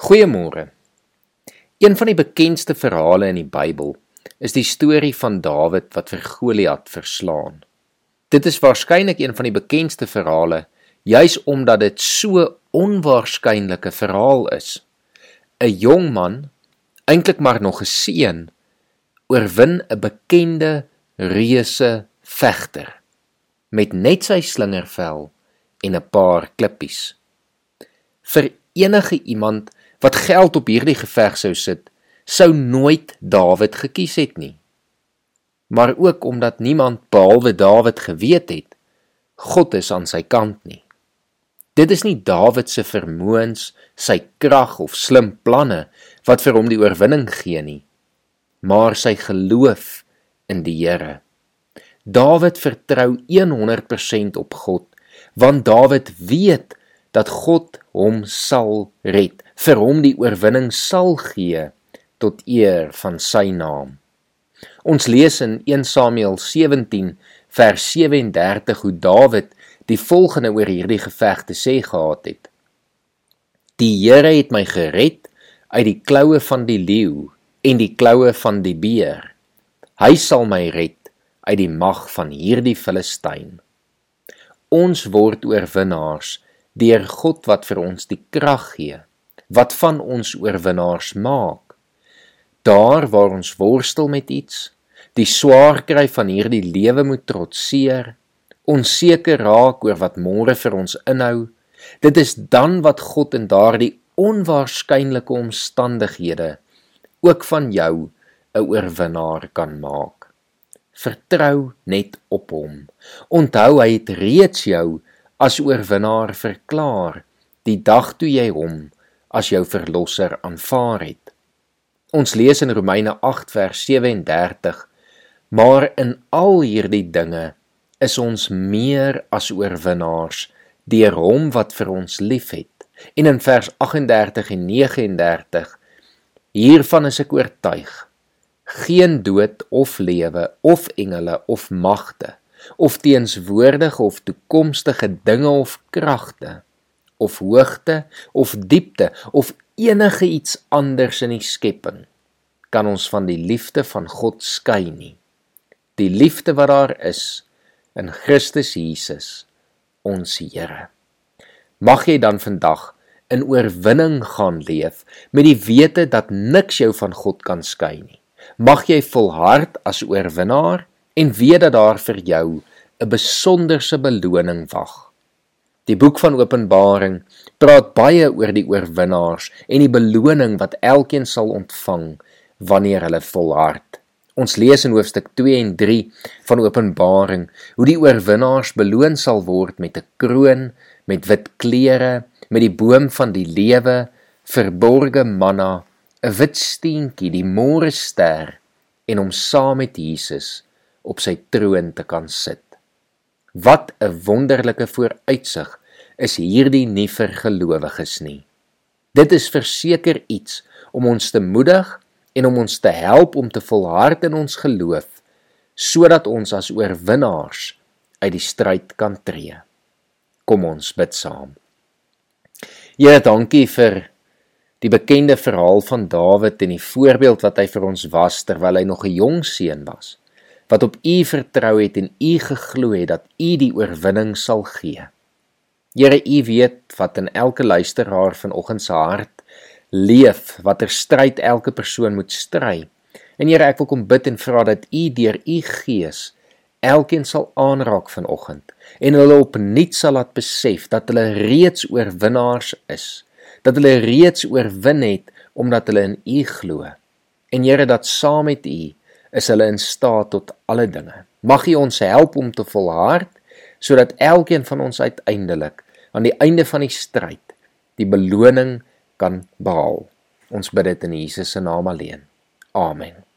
Goeiemôre. Een van die bekendste verhale in die Bybel is die storie van Dawid wat vir Goliat verslaan. Dit is waarskynlik een van die bekendste verhale juis omdat dit so onwaarskynlike verhaal is. 'n Jong man, eintlik maar nog 'n seun, oorwin 'n bekende reuse vegter met net sy slingervel en 'n paar klippies. Vir enige iemand wat geld op hierdie geveg sou sit, sou nooit Dawid gekies het nie. Maar ook omdat niemand behalwe Dawid geweet het God is aan sy kant nie. Dit is nie Dawid se vermoëns, sy krag of slim planne wat vir hom die oorwinning gee nie, maar sy geloof in die Here. Dawid vertrou 100% op God, want Dawid weet dat God hom sal red, vir hom die oorwinning sal gee tot eer van sy naam. Ons lees in 1 Samuel 17 vers 37 hoe Dawid die volgende oor hierdie geveg te sê gehad het. Die Here het my gered uit die kloue van die leeu en die kloue van die beer. Hy sal my red uit die mag van hierdie Filistyn. Ons word oorwinnaars deur God wat vir ons die krag gee wat van ons oorwinnaars maak. Daar waar ons worstel met iets die swaar kry van hierdie lewe moet trotseer onseker raak oor wat môre vir ons inhou. Dit is dan wat God in daardie onwaarskynlike omstandighede ook van jou 'n oorwinnaar kan maak. Vertrou net op hom. Onthou hy het reeds jou as oorwinnaar verklaar die dag toe jy hom as jou verlosser aanvaar het. Ons lees in Romeine 8 vers 37: Maar in al hierdie dinge is ons meer as oorwinnaars deur hom wat vir ons liefhet. En in vers 38 en 39: Hiervan is ek oortuig: geen dood of lewe of engele of magte of teenswoordige of toekomstige dinge of kragte of hoogte of diepte of enige iets anders in die skepping kan ons van die liefde van God skei nie. Die liefde wat daar is in Christus Jesus ons Here. Mag jy dan vandag in oorwinning gaan leef met die wete dat niks jou van God kan skei nie. Mag jy volhard as oorwinnaar en weet dat daar vir jou 'n besonderse beloning wag. Die boek van Openbaring praat baie oor die oorwinnaars en die beloning wat elkeen sal ontvang wanneer hulle volhard. Ons lees in hoofstuk 2 en 3 van Openbaring hoe die oorwinnaars beloon sal word met 'n kroon, met wit klere, met die boom van die lewe, verborge manna, 'n wit steentjie, die môre ster en om saam met Jesus op sy troon te kan sit. Wat 'n wonderlike vooruitsig is hierdie nie vir gelowiges nie. Dit is verseker iets om ons te moedig en om ons te help om te volhard in ons geloof sodat ons as oorwinnaars uit die stryd kan tree. Kom ons bid saam. Here, dankie vir die bekende verhaal van Dawid en die voorbeeld wat hy vir ons was terwyl hy nog 'n jong seun was wat op U vertrou het en U geglo het dat U die oorwinning sal gee. Here, U weet wat in elke luisteraar vanoggend se hart leef, watter stryd elke persoon moet stry. En Here, ek wil kom bid en vra dat U deur U Gees elkeen sal aanraak vanoggend en hulle opnuut sal laat besef dat hulle reeds oorwinnaars is, dat hulle reeds oorwin het omdat hulle in U glo. En Here, dat saam met U is hulle in staat tot alle dinge. Mag U ons help om te volhard sodat elkeen van ons uiteindelik aan die einde van die stryd die beloning kan behaal. Ons bid dit in Jesus se naam alleen. Amen.